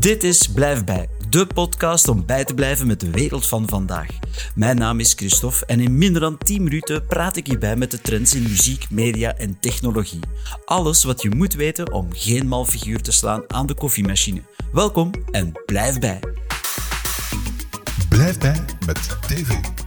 Dit is Blijf Bij, de podcast om bij te blijven met de wereld van vandaag. Mijn naam is Christophe en in minder dan 10 minuten praat ik hierbij met de trends in muziek, media en technologie. Alles wat je moet weten om geen mal figuur te slaan aan de koffiemachine. Welkom en blijf bij. Blijf bij met TV.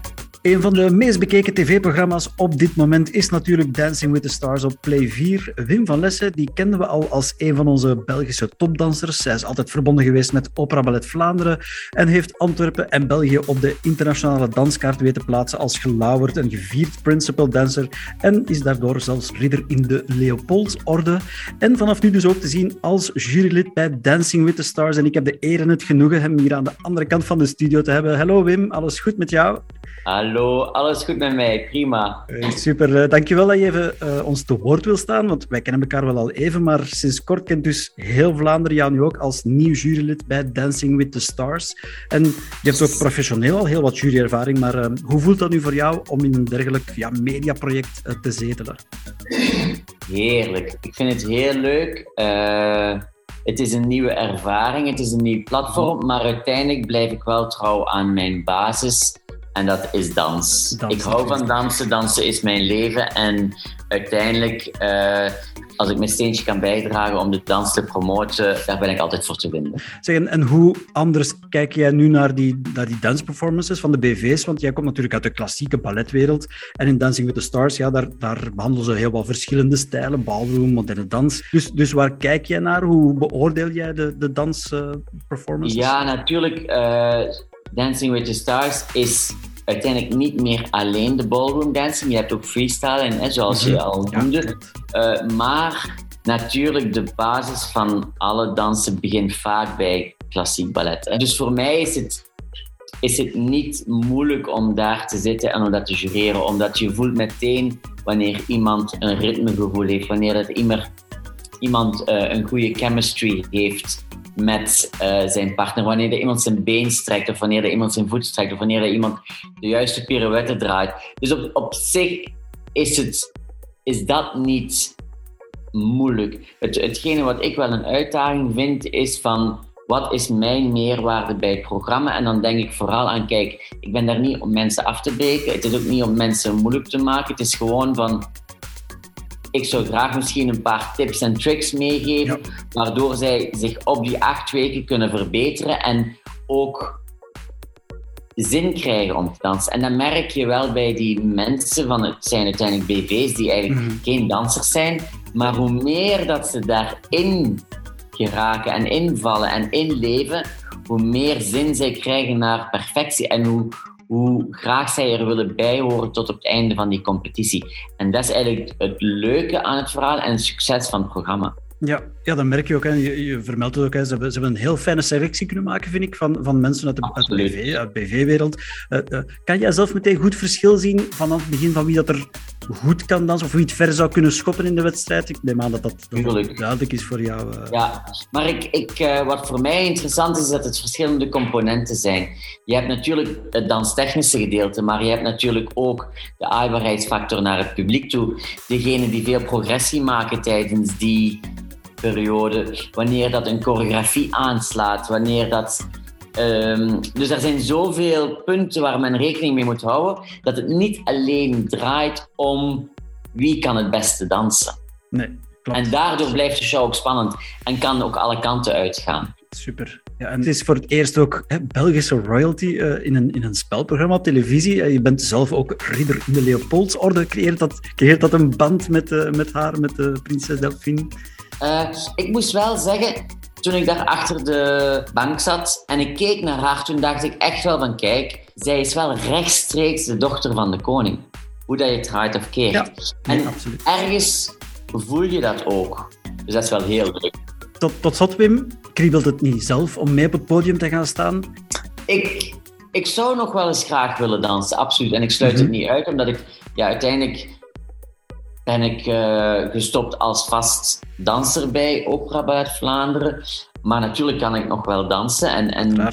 Een van de meest bekeken tv-programma's op dit moment is natuurlijk Dancing with the Stars op Play 4. Wim van Lessen, die kenden we al als een van onze Belgische topdansers. Zij is altijd verbonden geweest met Opera Ballet Vlaanderen en heeft Antwerpen en België op de internationale danskaart weten plaatsen als gelauwerd en gevierd principal dancer en is daardoor zelfs ridder in de Leopoldsorde. En vanaf nu dus ook te zien als jurylid bij Dancing with the Stars. En ik heb de eer en het genoegen hem hier aan de andere kant van de studio te hebben. Hallo Wim, alles goed met jou? Hallo, alles goed met mij, prima. super, uh, dankjewel dat je even uh, ons te woord wil staan, want wij kennen elkaar wel al even, maar sinds kort kent dus heel Vlaanderen jou nu ook als nieuw jurylid bij Dancing with the Stars. En je hebt ook professioneel al heel wat juryervaring, maar uh, hoe voelt dat nu voor jou om in een dergelijk ja, mediaproject te zetelen? Heerlijk, ik vind het heel leuk. het is een nieuwe ervaring, het is een nieuw platform, maar uiteindelijk blijf ik wel trouw aan mijn basis en dat is dans. ik hou van dansen. Dansen is mijn leven. En uiteindelijk, uh, als ik mijn steentje kan bijdragen om de dans te promoten, daar ben ik altijd voor te vinden. Zeg, en, en hoe anders kijk jij nu naar die, naar die danceperformances van de BV's? Want jij komt natuurlijk uit de klassieke balletwereld. En in Dancing with the Stars, ja, daar, daar behandelen ze heel wat verschillende stijlen. Ballroom, moderne dans. Dus, dus waar kijk jij naar? Hoe beoordeel jij de, de dansperformances? Uh, ja, natuurlijk... Uh, Dancing with the Stars is uiteindelijk niet meer alleen de ballroom dancing. Je hebt ook freestyle, en, hè, zoals je mhm. al noemde. Uh, maar natuurlijk, de basis van alle dansen begint vaak bij klassiek ballet. Dus voor mij is het, is het niet moeilijk om daar te zitten en om dat te jureren. Omdat je voelt meteen wanneer iemand een ritmegevoel heeft, wanneer dat iemand, iemand uh, een goede chemistry heeft met uh, zijn partner. Wanneer er iemand zijn been strekt, of wanneer er iemand zijn voet strekt, of wanneer er iemand de juiste pirouette draait. Dus op, op zich is, het, is dat niet moeilijk. Het, hetgene wat ik wel een uitdaging vind, is van wat is mijn meerwaarde bij het programma? En dan denk ik vooral aan, kijk, ik ben daar niet om mensen af te breken. Het is ook niet om mensen moeilijk te maken. Het is gewoon van, ik zou graag misschien een paar tips en tricks meegeven, waardoor zij zich op die acht weken kunnen verbeteren en ook zin krijgen om te dansen. En dan merk je wel bij die mensen, van het zijn uiteindelijk BV's die eigenlijk mhm. geen dansers zijn, maar hoe meer dat ze daarin geraken en invallen en inleven, hoe meer zin zij krijgen naar perfectie en hoe, hoe graag zij er willen bijhoren tot op het einde van die competitie. En dat is eigenlijk het leuke aan het verhaal en het succes van het programma. Ja, ja, dat merk je ook. Hè. Je, je vermeldt het ook. Hè. Ze, hebben, ze hebben een heel fijne selectie kunnen maken, vind ik, van, van mensen uit de, uit de BV, uit BV-wereld. Uh, uh, kan jij zelf meteen goed verschil zien vanaf het begin van wie dat er goed kan dansen, of wie het ver zou kunnen schoppen in de wedstrijd? Ik neem aan dat dat, duidelijk is voor jou. Uh... Ja, maar ik, ik, wat voor mij interessant is, is dat het verschillende componenten zijn. Je hebt natuurlijk het danstechnische gedeelte, maar je hebt natuurlijk ook de aaibaarheidsfactor naar het publiek toe. Degenen die veel progressie maken tijdens die periode, wanneer dat een choreografie aanslaat, wanneer dat. Um, dus er zijn zoveel punten waar men rekening mee moet houden, dat het niet alleen draait om wie kan het beste dansen. Nee, klopt. En daardoor blijft de show ook spannend en kan ook alle kanten uitgaan. Super. Ja, en het is voor het eerst ook hè, Belgische royalty uh, in, een, in een spelprogramma op televisie. Uh, je bent zelf ook ridder in de Leopoldsorde. Creëert dat, creëert dat een band met, uh, met haar, met de prinses Delphine? Uh, ik moest wel zeggen, toen ik daar achter de bank zat en ik keek naar haar, toen dacht ik echt wel van kijk, zij is wel rechtstreeks de dochter van de koning. Hoe dat je het draait of keert. Ja, en absoluut. ergens voel je dat ook. Dus dat is wel heel leuk. Tot, tot slot, Wim, kriebelt het niet zelf om mee op het podium te gaan staan? Ik, ik zou nog wel eens graag willen dansen, absoluut. En ik sluit het mhm. niet uit, omdat ik ja, uiteindelijk ben ik uh, gestopt als vast danser bij Opera Ballet Vlaanderen. Maar natuurlijk kan ik nog wel dansen. En, en,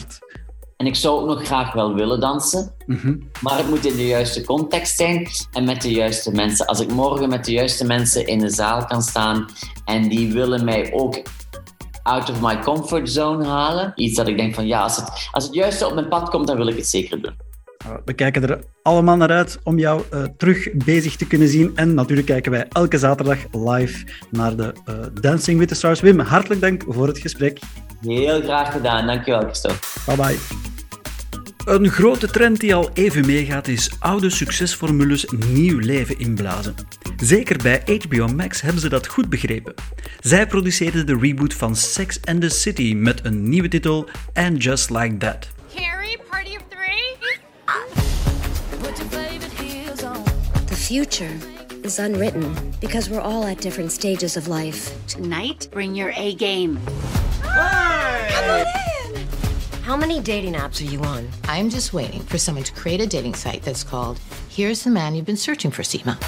en ik zou ook nog graag wel willen dansen. Mhm. Maar het moet in de juiste context zijn en met de juiste mensen. Als ik morgen met de juiste mensen in de zaal kan staan en die willen mij ook out of my comfort zone halen. Iets dat ik denk van ja, als het, als het juist op mijn pad komt, dan wil ik het zeker doen. We kijken er allemaal naar uit om jou uh, terug bezig te kunnen zien. En natuurlijk kijken wij elke zaterdag live naar de uh, Dancing with the Stars. Wim, hartelijk dank voor het gesprek. Heel graag gedaan. Dankjewel, Christophe. Bye bye. Een grote trend die al even meegaat is oude succesformules nieuw leven inblazen. Zeker bij HBO Max hebben ze dat goed begrepen. Zij produceerden de reboot van Sex and the City met een nieuwe titel And Just Like That. Future is unwritten because we're all at different stages of life. Tonight, bring your A game. How many dating apps are you on? I'm just waiting for someone to create a dating site that's called Here's the Man You've Been Searching for, Seema.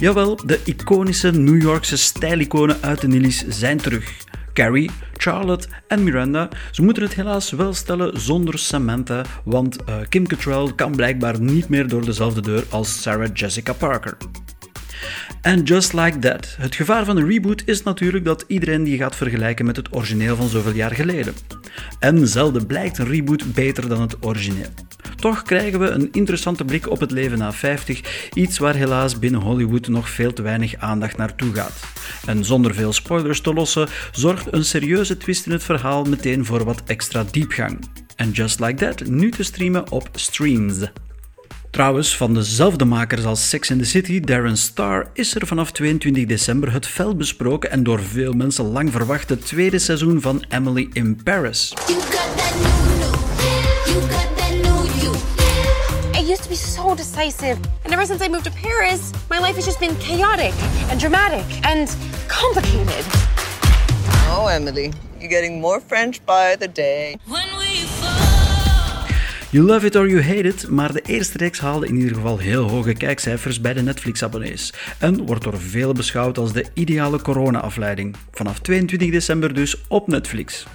Jawel, de iconische New Yorkse stijliconen uit de Nillies zijn terug. Carrie, Charlotte en Miranda, ze moeten het helaas wel stellen zonder Samantha, want uh, Kim Cattrall kan blijkbaar niet meer door dezelfde deur als Sarah Jessica Parker. En just like that. Het gevaar van de reboot is natuurlijk dat iedereen die gaat vergelijken met het origineel van zoveel jaar geleden. En zelden blijkt een reboot beter dan het origineel. Toch krijgen we een interessante blik op het leven na 50, iets waar helaas binnen Hollywood nog veel te weinig aandacht naartoe gaat. En zonder veel spoilers te lossen, zorgt een serieuze twist in het verhaal meteen voor wat extra diepgang. En Just Like That nu te streamen op Streams. Trouwens, van dezelfde makers als Sex in the City, Darren Star, is er vanaf 22 december het fel besproken en door veel mensen lang verwachte tweede seizoen van Emily in Paris. Used to be so decisive, and ever since I moved to Paris, my life has just been chaotic and dramatic and complicated. Oh, Emily, you're getting more French by the day. You love it or you hate it, maar de eerste reeks haalde in ieder geval heel hoge kijkcijfers bij de Netflix-abonnees en wordt door velen beschouwd als de ideale corona-afleiding. Vanaf 22 december dus op Netflix.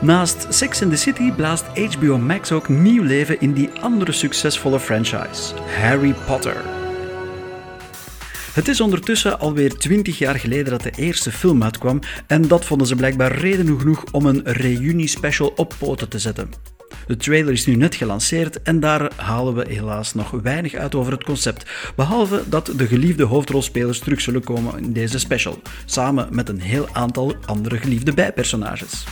Naast Sex in the City blaast HBO Max ook nieuw leven in die andere succesvolle franchise, Harry Potter. Het is ondertussen alweer 20 jaar geleden dat de eerste film uitkwam en dat vonden ze blijkbaar reden genoeg om een reuniespecial op poten te zetten. De trailer is nu net gelanceerd en daar halen we helaas nog weinig uit over het concept, behalve dat de geliefde hoofdrolspelers terug zullen komen in deze special, samen met een heel aantal andere geliefde bijpersonages.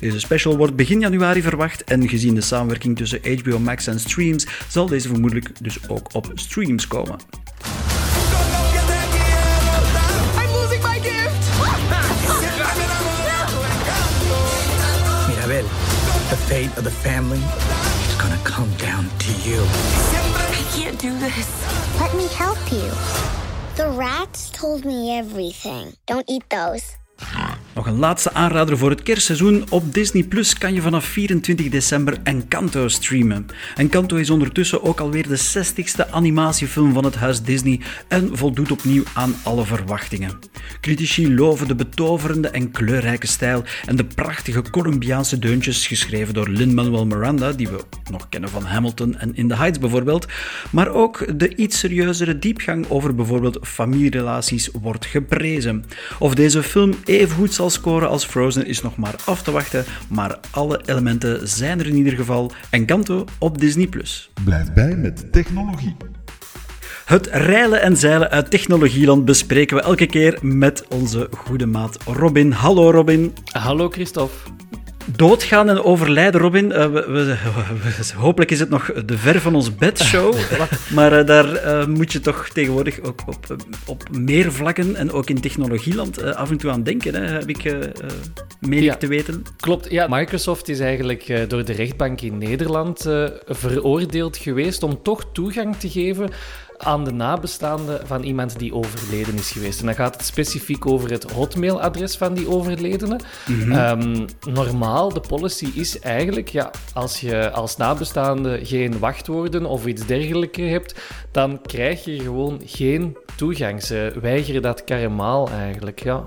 Deze special wordt begin januari verwacht en gezien de samenwerking tussen HBO Max en Streams zal deze vermoedelijk dus ook op Streams komen. Mirabel, the fate of the family is gonna come down to you. I can't do this. Let me help you. The rats told me everything. Don't eat those. Nog een laatste aanrader voor het kerstseizoen. Op Disney Plus kan je vanaf 24 december Encanto streamen. Encanto is ondertussen ook alweer de 60ste animatiefilm van het huis Disney en voldoet opnieuw aan alle verwachtingen. Critici loven de betoverende en kleurrijke stijl en de prachtige Colombiaanse deuntjes geschreven door Lin-Manuel Miranda, die we nog kennen van Hamilton en In the Heights bijvoorbeeld. Maar ook de iets serieuzere diepgang over bijvoorbeeld familierelaties wordt geprezen. Of deze film even goed zal scoren als Frozen is nog maar af te wachten, maar alle elementen zijn er in ieder geval. Encanto op Disney+. Blijf bij met technologie. Het reilen en zeilen uit technologieland bespreken we elke keer met onze goede maat Robin. Hallo Robin. Hallo Christophe. Doodgaan en overlijden, Robin. Uh, we, we, we, hopelijk is het nog de ver van ons bedshow. maar uh, daar uh, moet je toch tegenwoordig ook op, op meer vlakken en ook in technologieland af en toe aan denken, hè, heb ik meen ja, te weten. Klopt, ja. Microsoft is eigenlijk door de rechtbank in Nederland veroordeeld geweest om toch toegang te geven aan de nabestaanden van iemand die overleden is geweest. En dan gaat het specifiek over het hotmailadres van die overledene. Mm -hmm. um, normaal, de policy is eigenlijk, ja, als je als nabestaande geen wachtwoorden of iets dergelijks hebt, dan krijg je gewoon geen toegang. Ze weigeren dat karemaal eigenlijk, ja.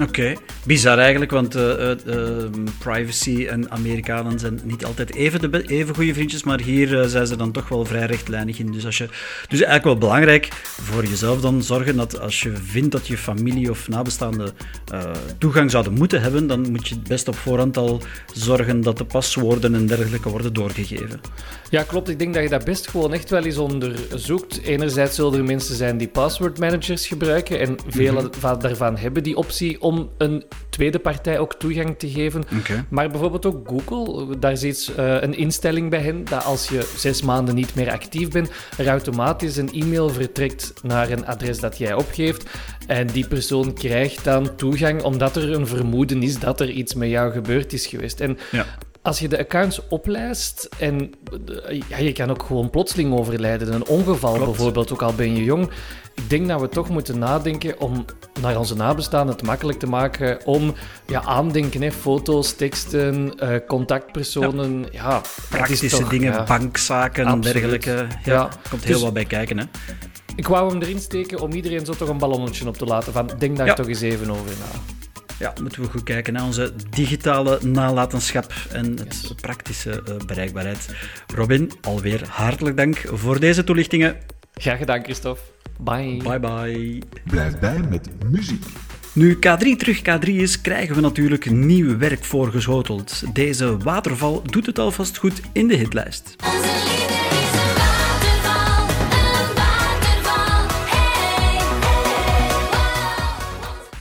Oké, bizar eigenlijk, want uh, uh, privacy en Amerikanen zijn niet altijd even, de even goede vriendjes, maar hier zijn ze dan toch wel vrij rechtlijnig in. Dus, als je, dus eigenlijk wel belangrijk voor jezelf dan zorgen dat als je vindt dat je familie of nabestaanden toegang zouden moeten hebben, dan moet je best op voorhand al zorgen dat de paswoorden en dergelijke worden doorgegeven. Ja, klopt. Ik denk dat je dat best gewoon echt wel eens onderzoekt. Enerzijds zullen er mensen zijn die password managers gebruiken en veel mm daarvan hebben die optie om een tweede partij ook toegang te geven. Maar bijvoorbeeld ook Google, daar iets, uh, een instelling bij hen dat als je zes maanden niet meer actief bent, er automatisch een e-mail vertrekt naar een adres dat jij opgeeft. En die persoon krijgt dan toegang omdat er een vermoeden is dat er iets met jou gebeurd is geweest. En ja als je de accounts oplijst en ja, je kan ook gewoon plotseling overlijden, een ongeval bijvoorbeeld, ook al ben je jong. Ik denk dat we toch moeten nadenken om naar onze nabestaanden het makkelijk te maken om ja, aandenken, hè, foto's, teksten, uh, contactpersonen. Ja, Praktische dingen, bankzaken en dergelijke. Ja, komt heel dus, wat bij kijken. Hè? Ik wou hem erin steken om iedereen zo toch een ballonnetje op te laten van denk daar toch eens even over na. Ja, moeten we goed kijken naar onze digitale nalatenschap en het praktische uh, bereikbaarheid. Robin, alweer hartelijk dank voor deze toelichtingen. Graag gedaan, Christophe. Bye. Bye bye. Blijf bij met muziek. Nu K3 terug K3 is, krijgen we natuurlijk nieuw werk voorgeschoteld. Deze waterval doet het alvast goed in de hitlijst.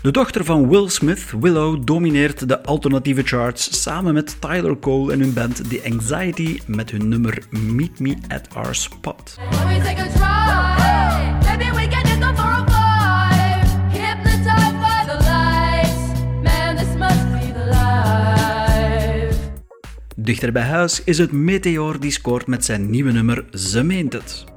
De dochter van Will Smith, Willow, domineert de alternatieve charts samen met Tyler Cole en hun band The Anxiety met hun nummer Meet Me at Our Spot. Dichter bij huis is het Meteor die scoort met zijn nieuwe nummer Ze meent het.